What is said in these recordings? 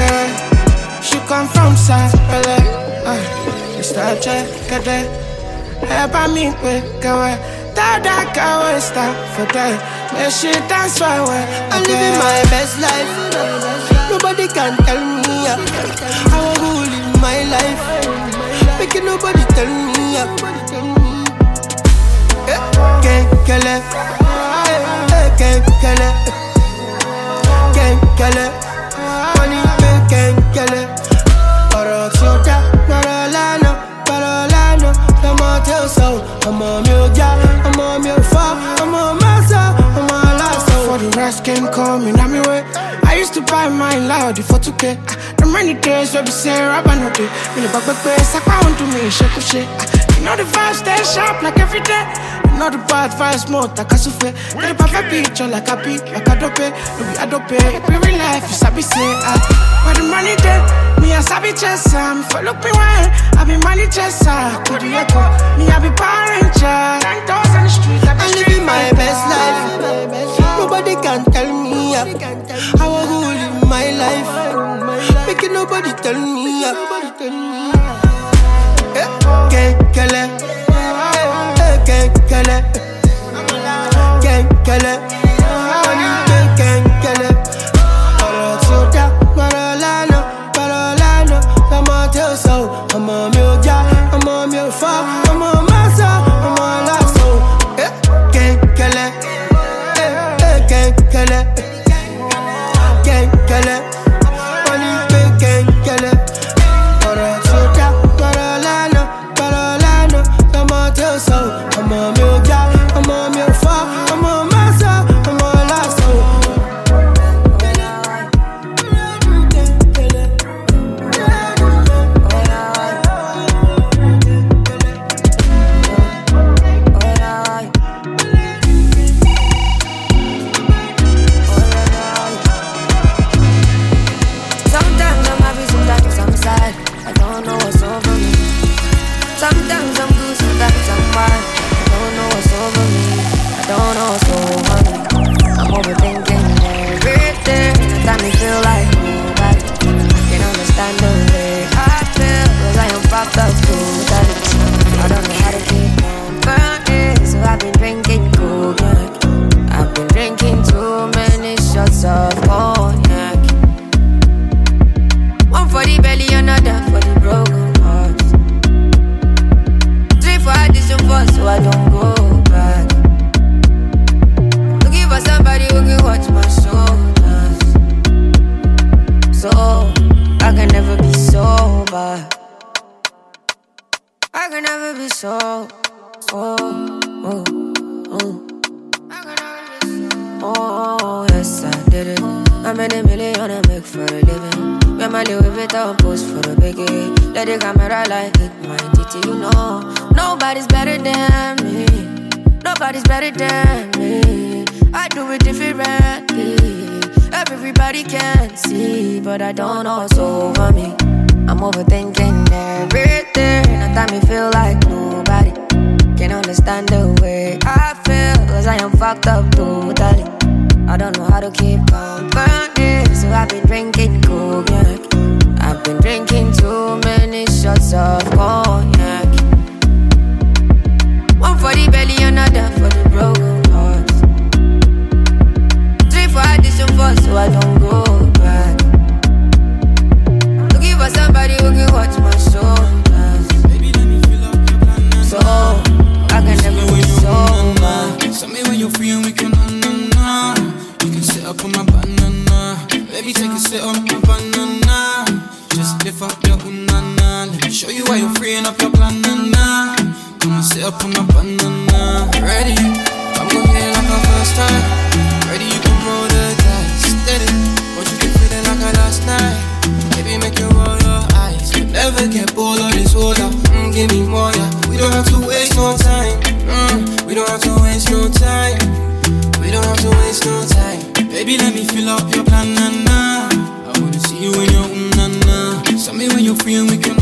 girl. She come from. Uh, Mr. J, Kade. Girl. That that girl will stop for that. Make she dance for way. I'm living my best life. Nobody can tell me uh, how I will live my life. Making nobody tell me. Uh, Can't kill. Can't kill it. Money can't kill it. ọ̀rọ̀ tí ó dá lọ́rọ̀ lánàá lọ́rọ̀ lánàá lọ́mọ tí ó sọ ọmọ mi ò já ọmọ mi ò fọ́ ọmọ mọ́sá ọmọ aláṣọ. For the rest came coming on me way. I used to buy my loud for 2K. Ah, The many days where we say rabba no day. Me the back back saka want to me shake shake. Know the vibe stay sharp like every day. You know the bad vibes more like a souffle. Get a perfect picture like a beat, like a dope. No be a dope. Be real life, you sabi say ah. Where the money day, me a sabi chess um. For look me well, I be money chess ah. Could you echo? Me I be power ranger. Ten toes on the street, I be I'm living my best life. Nobody can tell me uh, how I will live my life. Making nobody tell me. eh, Can't kill it. Eh, see, but I don't know what's over me. I'm overthinking everything. At time me feel like nobody can understand the way I feel. Cause I am fucked up totally. I don't know how to keep burning. So I've been drinking cognac. I've been drinking too many shots of cognac. Up on my banana. Ready? I'm gonna hit it like our first time. Ready? You can roll the dice. Steady. Want you to feeling like our last night. Baby, make you roll your eyes. Never get bored of this water. Mm, give me more, yeah. We don't have to waste no time. Mm, we don't have to waste no time. We don't have to waste no time. Baby, let me fill up your plan, na na. I wanna see you mm, na na. Tell me when you're free and we can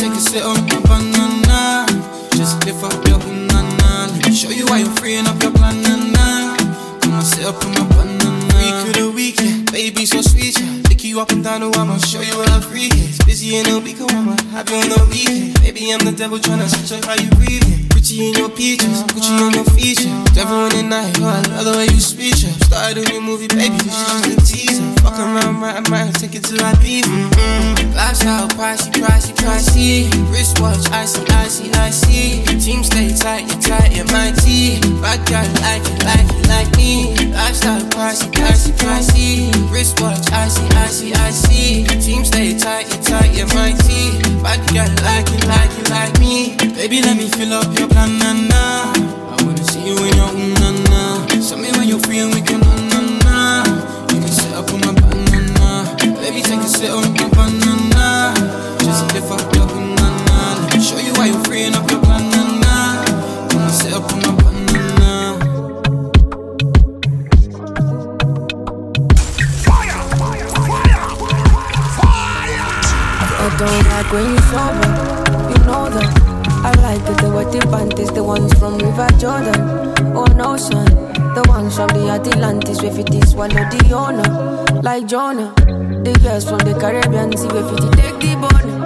Take a sit on my banana. Just lift up your banana. Let me show you why you're freeing up your banana. Come on, sit up on my banana. Week of the week, yeah. Baby, so sweet, yeah. Lick you up and down, oh, I'ma show you what a freak It's Busy in a week, oh, I'ma have you on the weekend. Baby, I'm the devil tryna switch up how you breathing. Gucci in your peaches, Gucci on your feature. To everyone in night, oh, I love the way you speech up. Started a new movie, baby, this is just a teaser. Fuck around, right, I might take it till I beat. Lifestyle, pricey, pricey, pricey. Wristwatch, icy, icy, icy. Team stay tight, you tight, you mighty. Bad guy, like it, like it, like me. Lifestyle, pricey, pricey, pricey. Wristwatch, icy, icy, icy. Team stay tight, you tight, you mighty. Bad guy, like it, like it, like me. Baby, let me fill up your Na na na. I wanna see you in your na na. Show me when you're free and we can mm, na na. You can sit up on my banana. Let me take a sit on my banana. Just lift up na na, Show you why you're freeing up your banana. Come and sit up on my banana. I don't like when you flower, you know that I like it, the wetty panties, the ones from River Jordan. Oh no, the ones from the Atlantis, where it is swallow the owner, like Jonah. The girls from the Caribbean, see where it take the bone.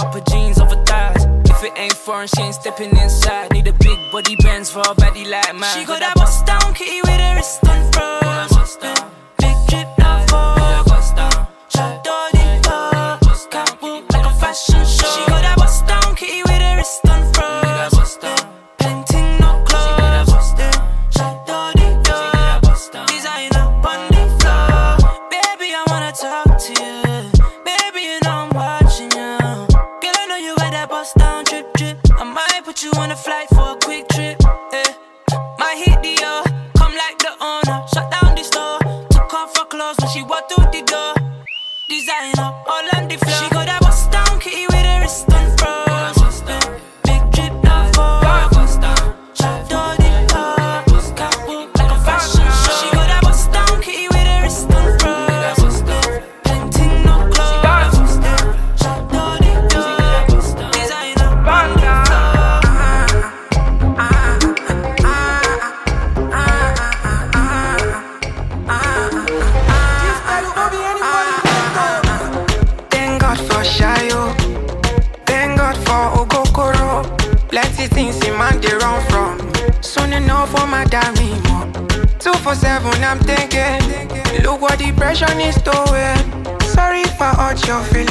Up her jeans off her thighs. If it ain't foreign, she ain't stepping inside. Need a big body bands for a body like mine. She got that bust down kitty with her wrist on froze.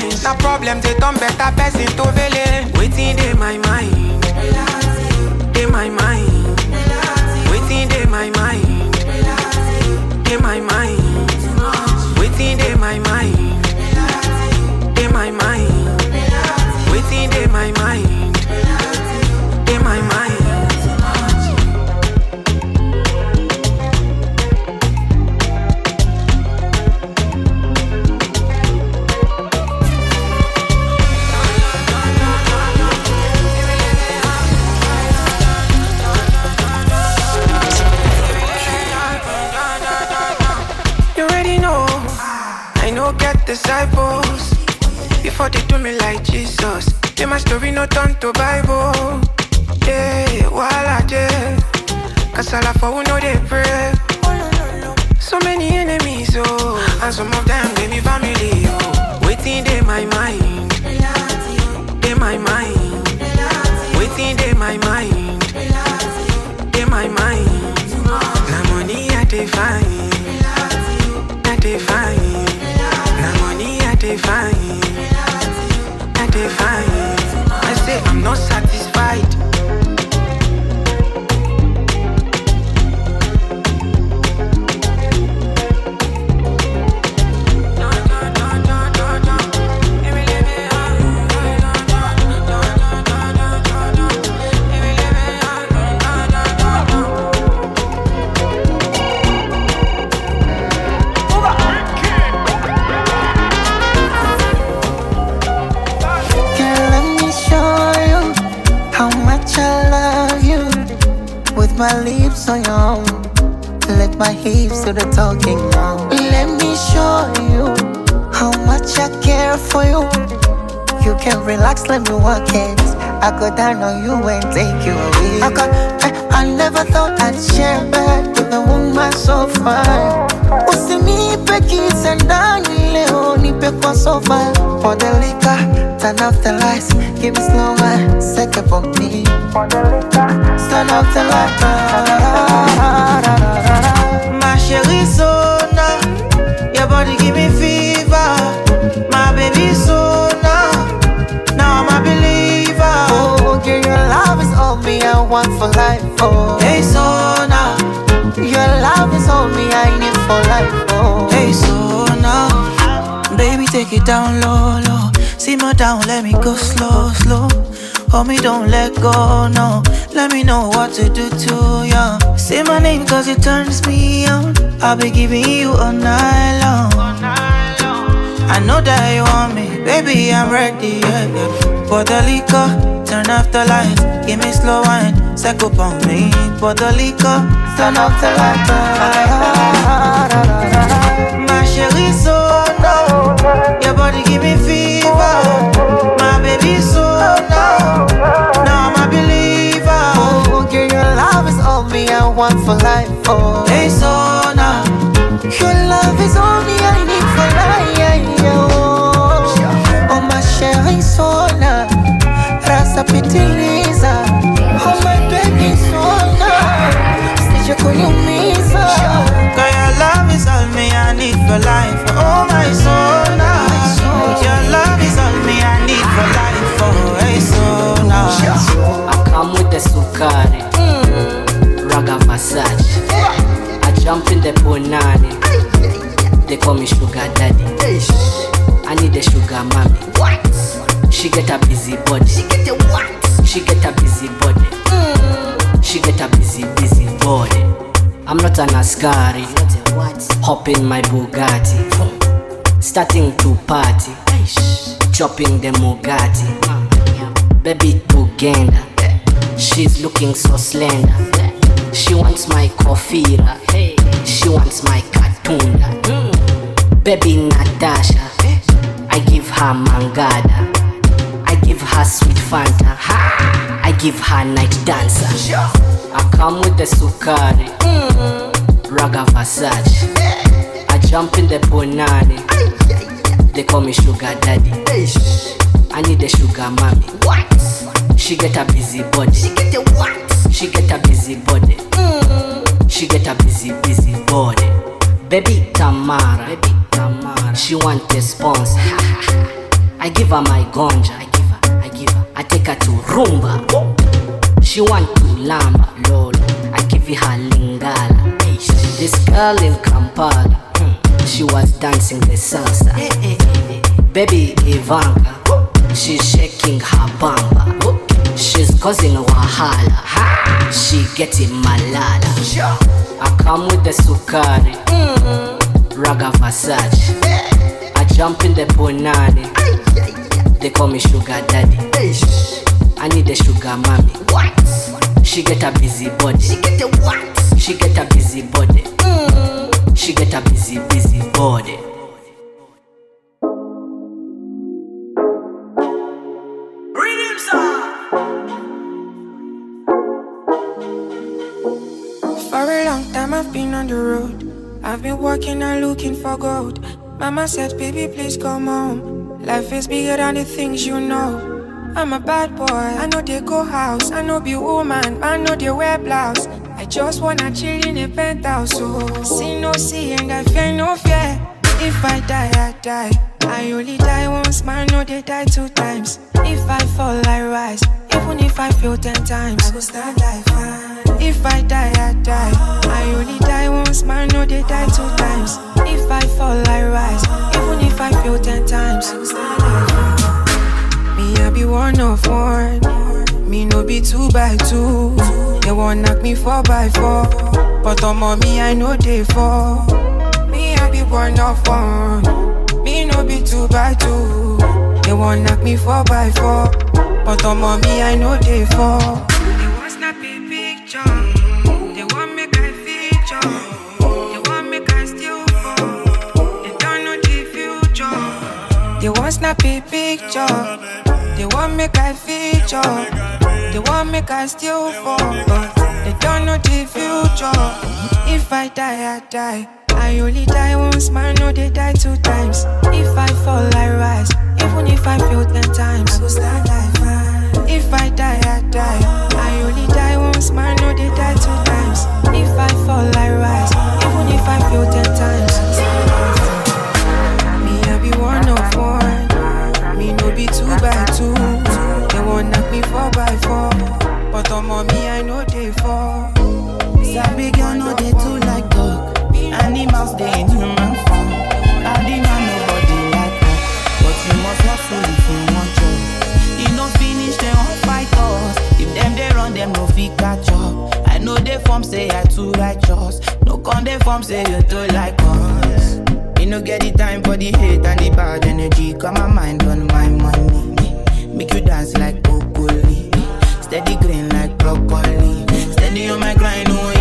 Hurt your feelings. No problem, they turn better person to villain. Waiting in my mind. In my mind. Waiting in my mind. In my mind. Before they do me like Jesus. They my story no turn to Bible. Yeah, while I did. Cause all I for who know they pray. So many enemies, oh. And some of them they me family, oh. Waiting in my mind. In my mind. Waiting in my mind. In my mind. Now money I define. I define. Now money I define. I. Say I'm not satisfied. Do the talking now. Let me show you how much I care for you. You can relax, let me work it. I go down on you and take you away. I, got, I, I never thought I'd share bed with a woman so fine. Usinipe kisa ndani leo, nipe kwa sofa. For the liquor, turn off the lights, give me slow man, second for me. For the liquor, turn off the lights. All me I want for life. Oh, Hey Sona, your love is all me I need for life. Oh, hey Sona, baby take it down low, low. Simmer down, let me go slow, slow. Hold me, don't let go, no. Let me know what to do to you. Say my name cause it turns me on. I'll be giving you all night long. I know that you want me, baby, I'm ready. Yeah, yeah. The liquor, turn off the lights, give me slow wine, Seco pa' mí, Puerto Rico, son of the light. My chérie, so no. Your body give me fever. My baby, so no. Now I'm a believer. Oh, girl, your love is all me I want for life. Oh, hey, so now. Your love is all me I need for life. Oh, oh my chérie, so now. Rasa pitili. Sije kunyumiza. Girl, your love is all me I need for life. Oh, my soul now. Your love is all me I need for life. Oh, hey, so now. I come with the sukari, raga Versace. I jump in the punani, they call me sugar daddy. I need a sugar mommy. She get a busy body. She get a what? She get a busy body. She get a busy busy body. I'm not an askari. Hop in my Bugatti. Starting to party. Chopping the Mugatti. Baby Uganda. She's looking so slender. She wants my kofira. She wants my katunda. Baby Natasha. I give her mangada. I give her sweet Fanta. I give her night dancer. I come with the sukari. Mm-hmm. Raga Versace. I jump in the punani. They call me sugar daddy. I need a sugar mommy. What? She get a busy body. She get a what? She get a busy body. Mm-hmm. She get a busy busy body. Baby Tamara. Baby Tamara. She want a response. I give her my gonja. I give her. I give her. I take her to rumba. She want to lamba. Lolo. I give you her lingala. This girl in Kampala. hmm, She was dancing the salsa. Baby Ivanka. She's shaking her bamba. She's causing wahala. She getting malala. I come with the sukari. Raga Versace. I jump in the punani. They call me sugar daddy. I need a sugar mommy. What? She get a busy body. She get a what? She get a busy body. Mm. She get a busy busy body. For a long time I've been on the road. I've been working and looking for gold. Mama said, baby, please come home. Life is bigger than the things you know. I'm a bad boy. I know they go house. I know be woman. I know they wear blouse. I just wanna chill in a penthouse. So see no see and I fear no fear. If I die, I die. I only die once, man. No, they die two times. If I fall, I rise. Even if I fail ten times, I go stand like fine. If I die, I die. I only die once, man. No, they die two times. If I fall, I rise. Even if I fail ten times, I go stand like fine. Me, I be one of one. Me no be two by two. They want knock me four by four. But on me, I know they fall. Me, I be one of one. Me no be two by two. They want knock me four by four. But on me, I know they fall. They want snap a picture. They won't make a still fall. They don't know the future. They won't snappy picture. They want make I feature. They want make I still fall. They don't know the future. They want snap a picture. They want make I feature. They want make I still fall. But they don't know the future. If I die, I die. I only die once, man. No, they die two times. If I fall, I rise. Even if I fail ten times, I go stand like fine. If I die, I die. I only die once, man. No, they die two times. If I fall, I rise. Even if I fail ten times, I go stand like fine. Me, I be one of one. Me no be two by two. They want knock me four by four. But on me, I know they fall. Sabi girl no dey too like dog. Animals dey in human form. Animal nobody like that. But you must hustle if you want job. E no finish dem wan fight us. If dem dey run dem no fit catch up. I know dey form say I too righteous. No con dey form say you too like us. Me no get the time for the hate and the bad energy. Got my mind on my money. Make you dance like broccoli. Steady green like broccoli. Steady on my grind, oh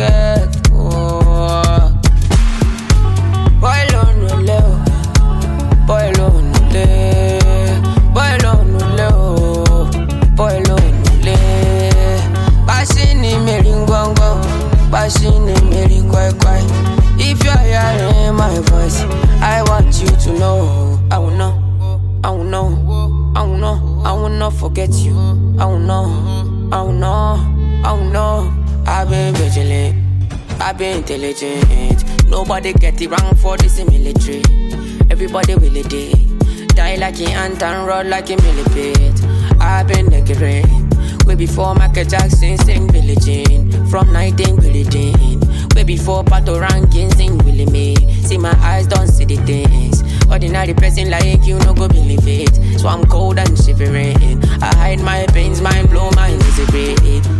forget Nike and tan road like a millipede. I've been naked rain. Way before Michael Jackson sing Billie Jean. From 19 Billie Jean. Way before Pato Rankin sing Willie Mae. See my eyes don't see the things. Ordinary person like you no go believe it. So I'm cold and shivering. I hide my pains, mind blow, mind is a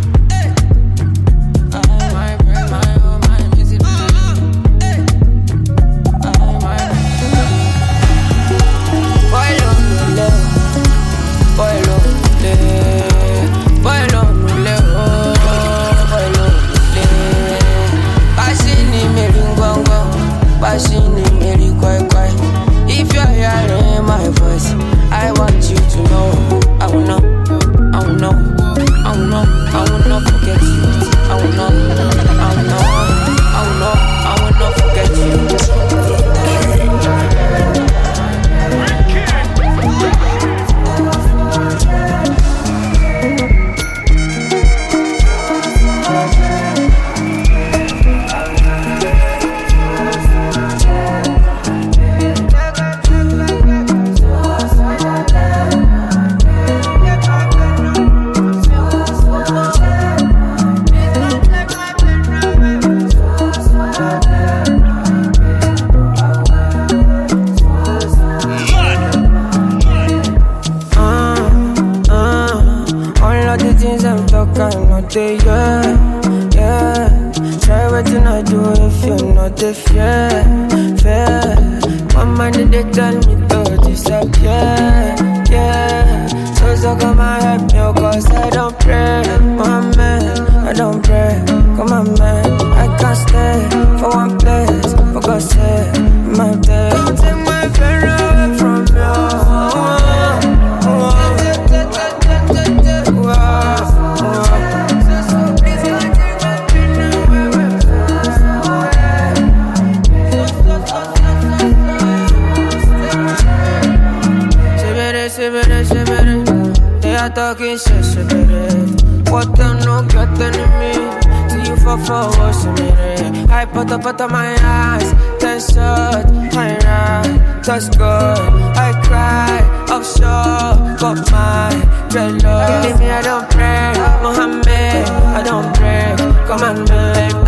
talking sense, baby. What no get enemy? Till you fall for what's a minute. I put up out of my eyes, ten shot, my right, that's good. I cry, I'm sure, got my dread love. Believe me, I don't pray, Mohammed, I don't pray. Come on, man,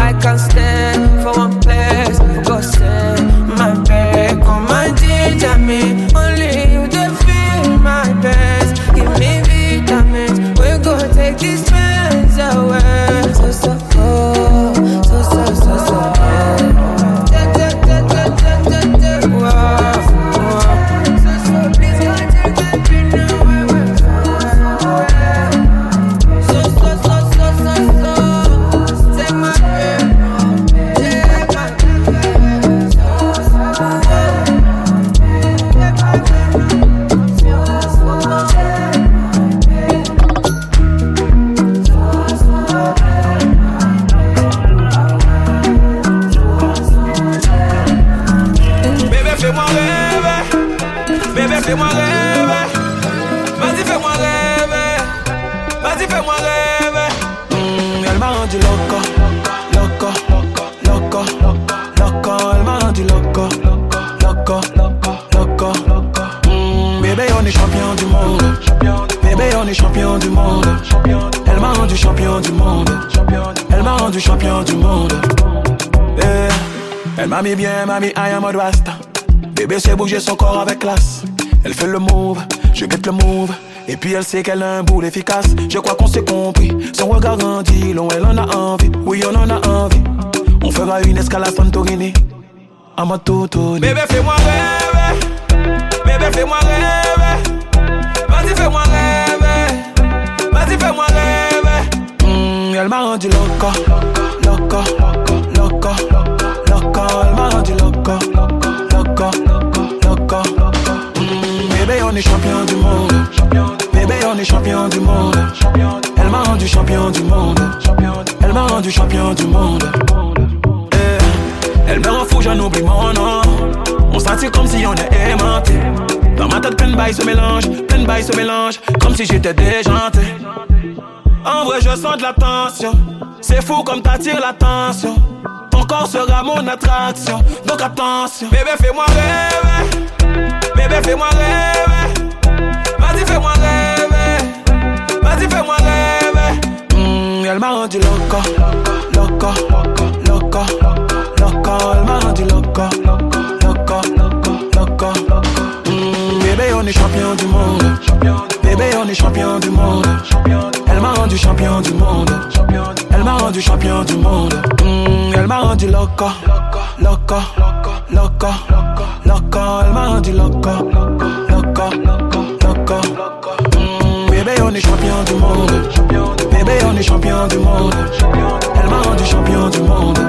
loco, loco, loco, loco, elle m'a rendu loco, loco, loco. Bébé on est champion du monde, bébé on est champion du monde. Elle m'a rendu champion du monde, elle m'a rendu champion du monde. Eh, Elle m'a mis bien, m'a mis am a rasta. Bébé sait bouger son corps avec classe. Elle fait le move, je guette le move. Et puis elle sait qu'elle a un boule efficace. Je crois qu'on s'est compris. Son regard grandit, long elle en a envie. Oui, on en a envie. On fera une escale à Santorini. À ma. Bébé, fais-moi rêver. Bébé, fais-moi rêver. Vas-y, fais-moi rêver. Vas-y, fais-moi rêver. Mm, elle m'a rendu loco, loco, loco, loco. Elle m'a rendu loco, loco, loco. Mm, bébé, on est champion du monde. Bébé, on est champion du monde. Elle m'a rendu champion du monde. Elle m'a rendu champion du monde. Eh, Elle me rend fou, j'en oublie mon nom. On sentit comme si on est aimanté. Dans ma tête, plein de bails se mélangent, plein de bails se mélangent, comme si j'étais déjanté. En vrai, je sens de la tension. C'est fou comme t'attires l'attention. Ton corps sera mon attraction. Donc attention. Bébé, fais-moi rêver. Bébé, fais-moi rêver. Vas-y, fais-moi rêver. Vas-y, fais-moi rêver. Mm, elle m'a rendu loco, loco, loco, loco. Elle m'a rendu loco, loco, loco. Mm, bébé, on est champion du monde. Bébé, on est champion du monde. Elle m'a rendu champion du monde. Elle m'a rendu champion du monde. Mm, elle m'a rendu loco, loco, loco, loco. Elle m'a rendu loco, loco, loco. Mm, bébé, on est champion du monde. Bébé, on est champion du monde. Elle m'a rendu champion du monde.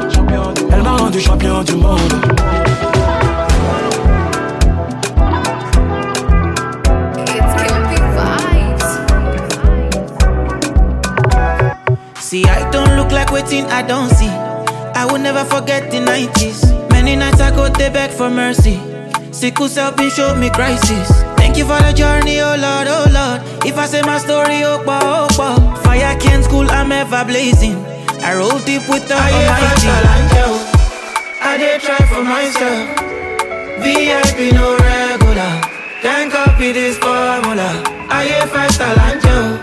Elle m'a rendu champion du monde. See, I don't look like waiting, I don't see. I will never forget the 90s. Many nights I go there beg for mercy. Sickle self been show me crisis. Thank you for the journey, oh Lord, oh Lord. If I say my story, oh bah, oh bah. Fire can school, I'm ever blazing. I roll deep with the Almighty. I did try for myself. VIP no regular. Can't copy this formula. I ain't fast angel.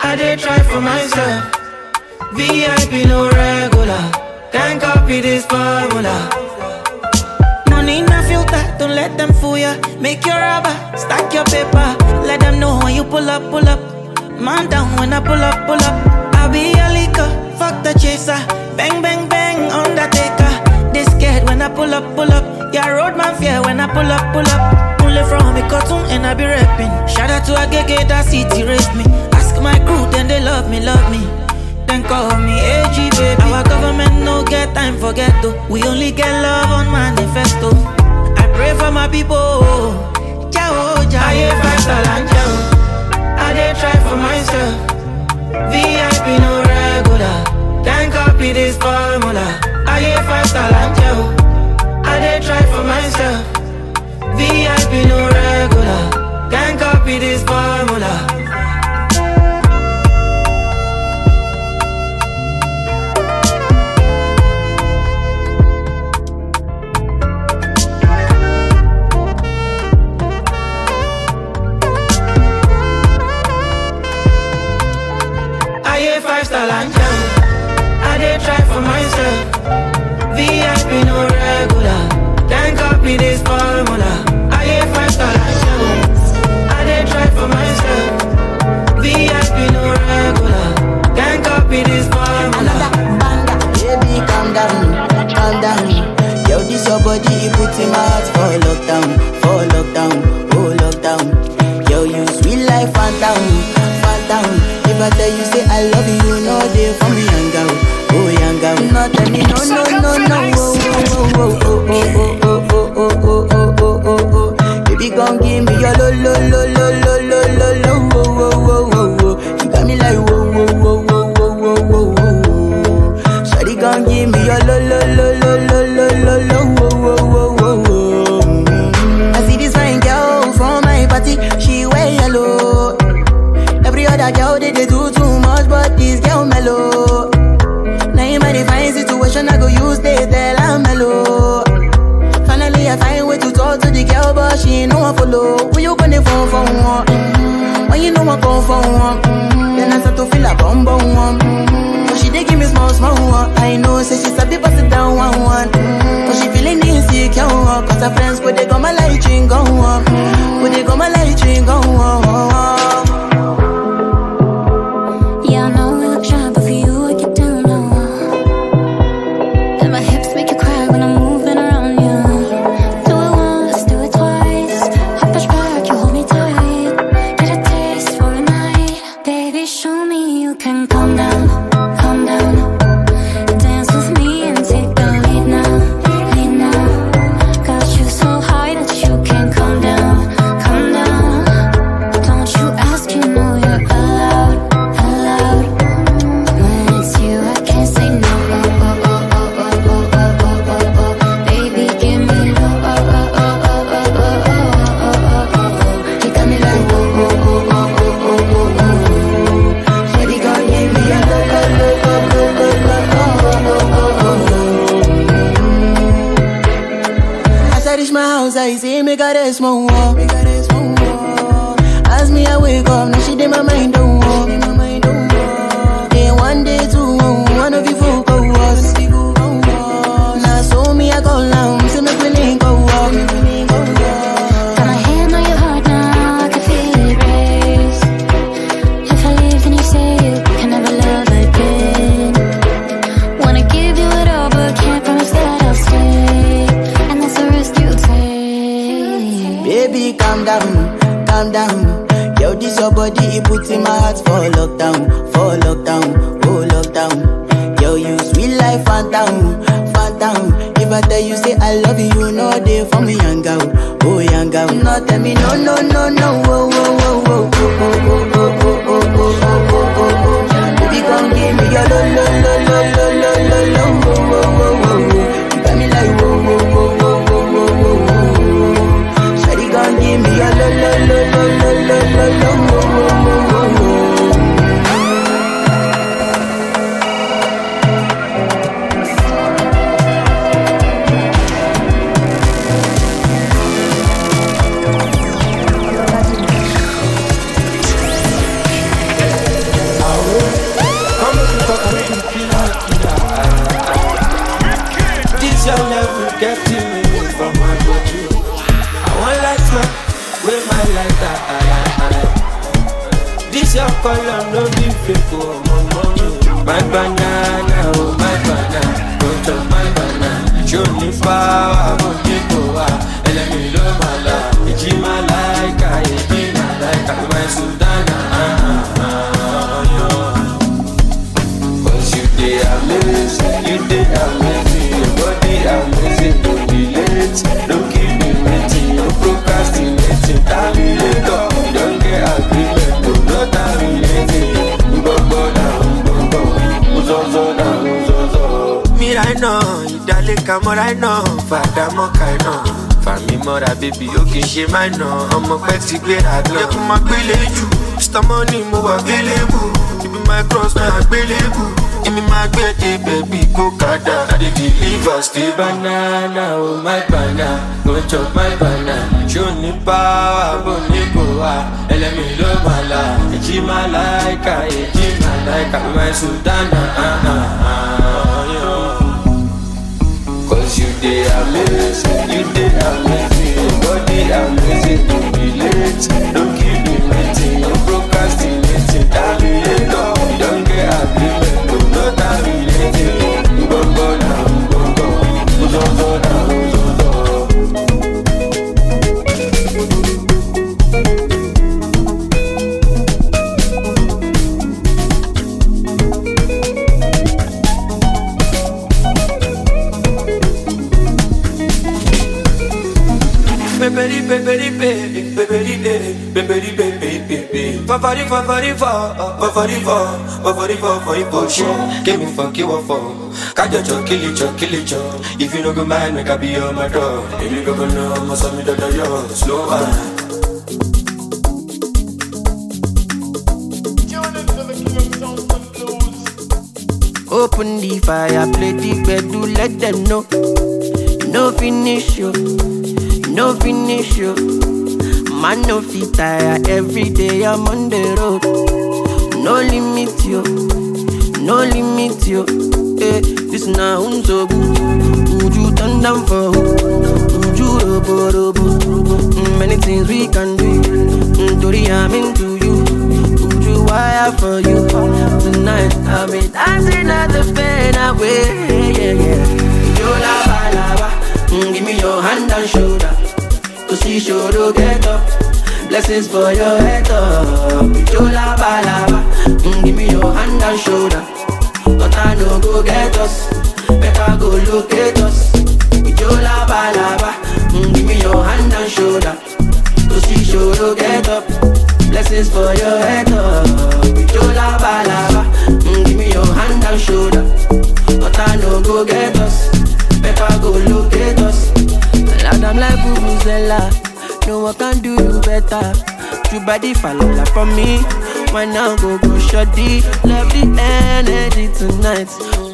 I did try for myself. VIP no regular. Can't copy this formula. Let them fool ya. Make your rubber, stack your paper. Let them know when you pull up, pull up. Man down when I pull up, pull up. I'll be a leaker, fuck the chaser. Bang, bang, bang, undertaker. They scared when I pull up, pull up. Yeah, road man fear when I pull up, pull up. Only from me cartoon and I be rapping. Shout out to a gege that city raised me. Ask my crew, then they love me, love me. Then call me AG baby. Our government no get time for ghetto. We only get love on manifesto. Pray for my people. Ciao, ciao. I ain't fast jao. I dey try for myself. VIP no regular. Can't copy this formula. I ain't fast jao. I dey try for myself. VIP no regular. Can't copy this formula. this formula. I ain't fresh, star like you. I did try for myself. never tell you say I love you, no day for me, young girl. Oh, young girl. No, tell me no, no, no, no, oh, oh, oh, oh, oh, oh, oh, oh, oh, oh, oh, oh, oh, oh. Baby, come give me your lo, lo, lo, lo, lo, lo, lo, lo, oh, oh, oh, oh, oh. You got me like, oh, oh, oh, oh, oh, oh, oh, oh. Shawty, come give me your lo, lo, lo, lo, lo, lo, lo, lo. column, no be my, banana, oh, my banana, don't touch my banana. Show me power, but people are, and let me love my life. It's my like, I ain't my like, I'm my Sudana. Cause you did amazing, you amazing, your body amazing, don't be late, iná ìdálẹ́ka mọ́ra iná fàdámọ́ka iná fàmí mọ́ra bébí ó kì í ṣe máa iná ọmọ pẹ́ ti gbé àgbọn. ẹkùn máa gbélé jù stamoni mo wà gbélébù ibi my cross náà gbélébù èmi máa gbé ebè bí kókàdá. i dey deliver stay banana o oh my banana go chop my banana. ṣó ní báwa bò ní kò wá ẹlẹ́mi ló mà lá èjì má láìka èjì má láìka my sudana. Uh, uh, uh. Dey amazing, you dey amazing, your body amazing, don't be late, don't keep me waiting, no procrastinating, terminator, you don't get agreement, no, no terminating, gbogbo na gbogbo, uzozo na Beberi beberi be, beberi be, beberi be be be be. Fafari fafari fa, fafari fa, fafari fa for emotion. Give me fuck you up for. Kajo cho kill it cho kill it cho. If you no go mind, make I be on my door. If you go go no, must have me da da yo. Slow wine. Open the fire, play the bed, do let them know. You no finish you, you no finish you. Man no fit tire, every day I'm on the road. No limit you, no limit you. Eh, this na unso Would you turn down for? Would you robo robo? Mm, Many things we can do. Mm, Tori, I'm into you. Would you wire for you? Tonight I'll be dancing at the bed away. Yeah, yeah. Yo lava lava, mm, give me your hand and shoulder. To see shoulder get up. Blessings for your head up. Yo lava lava, mm, give me your hand and shoulder. But I no go get us. Better go locate us. Yo lava lava, mm, give me your hand and shoulder. To see shoulder get up. Blessings for your head up. Yo lava lava, mm, give me your hand and shoulder. But I no go get us. Better go locate us. Lord, I'm like Vuvuzela. No one can do you better. You body fall for me. Why now go go shoddy? Love the energy tonight.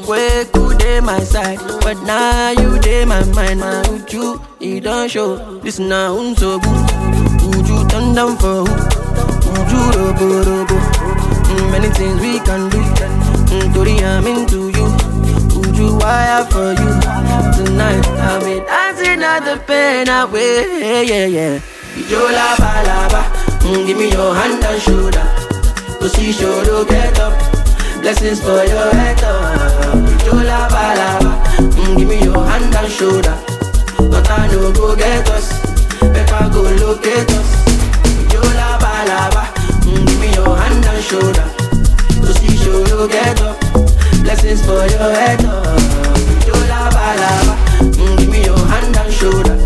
Where could they my side? But now you dey my mind. My uju, you don't show. This now unso. Would you turn down for who? You robo robo? Mm, many things we can do. Mm, I'm into you. You wire for you? Tonight I'll be dancing at the pain away. Yeah, yeah. Yo lava lava, mm, give me your hand and shoulder. To see shoulder get up. Blessings for your head up. Yo lava lava, mm, give me your hand and shoulder. But I no go get us. Better go locate us. Yo lava lava, mm, give me your hand and shoulder. To see shoulder get up. Blessings for your head up. Yo lava lava, hand and shoulder.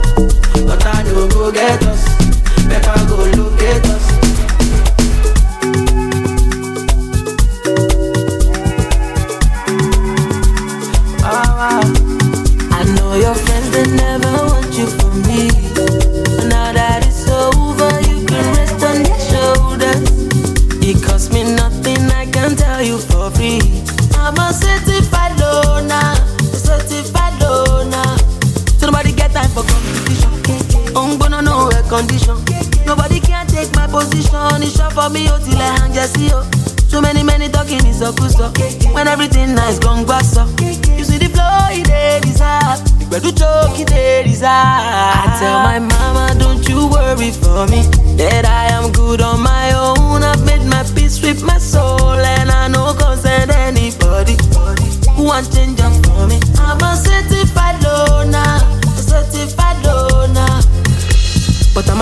But I no go get us. Better go locate us. Condition. Nobody can take my position. It's short for me, oh, till I hang just see. So many, many talking is a stuff. When everything nice, gone grass up. You see the flow, it dey deserve. The bedu choke, it dey deserve. I tell my mama, don't you worry for me. That I am good on my own. I've made my peace with my soul, and I no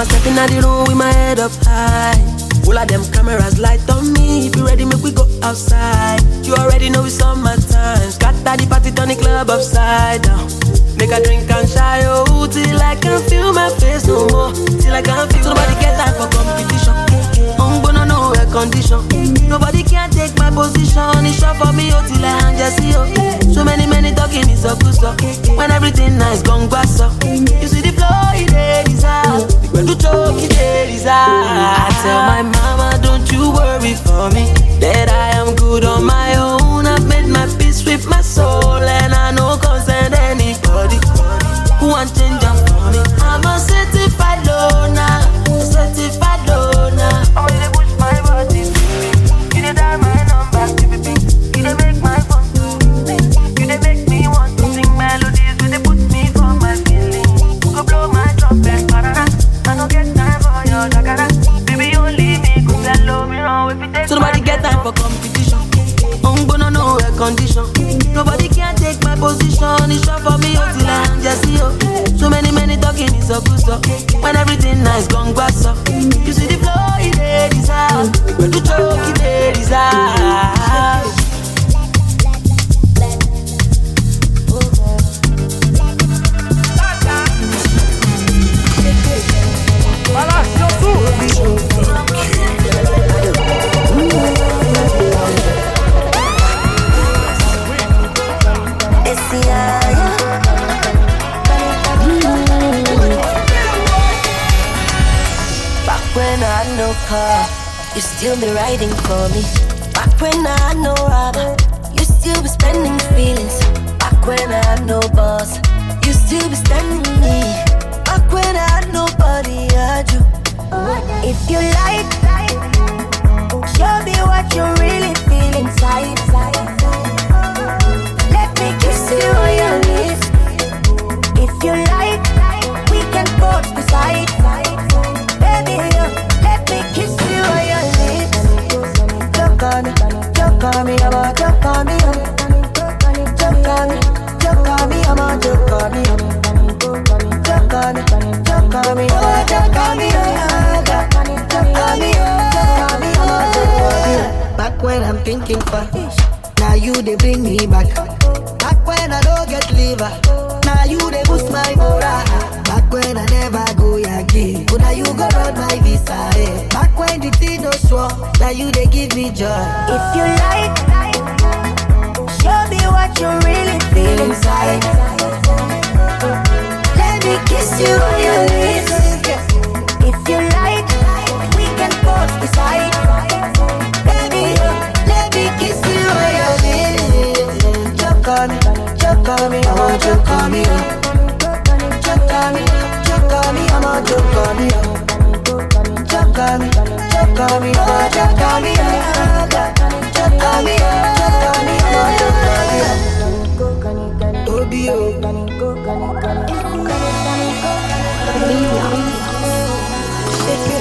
I'm stepping out the room with my head up high. All of them cameras light on me. If you ready, make we go outside. You already know it's on my time. Scatter the party, turn the club upside down. Make a drink and shy oh till I can feel my face no more. Till I can feel. So nobody get time for competition. I'm gonna know a condition. Nobody can take my position. It's short for me oh till I hang just see oh. So many many talking is a good stuff. When everything nice, gone up. You see the flow, it dey deserve. When you talking there is I. Tell my mama, don't you worry for me. That I am good on my own. I've made my peace with my soul, and I no concern anybody who wants change up for me. I'm a certified loner. condition. Nobody can take my position. It's short for me until I'm just CEO. So many, many talking is a good stuff. When everything nice, gone what's up. You see the flow it's this house. But. Car, you still be riding for me. Back when I had no rubber, you still be spending feelings. Back when I had no boss, you still be standing me. Back when I had nobody, I had you. If you like, show me what you really feel inside. Let me kiss you on your lips. If you like, we can both decide. Baby, let me, me. me, me, me. Me, me, me. me, me, on me. Back when I'm thinking for now you they bring me back. Back when I don't get liver, now you they boost my morale. Back when I never go Yankee, but now you go run my visa. Eh. Back when the thing no sure, now you they give me joy. If you like, show me what you really feel inside. Let me kiss you on your lips. If you like, we can both decide. Baby, let me kiss you on your lips. Choke on me, choke on me, oh, choke on me. Shake it.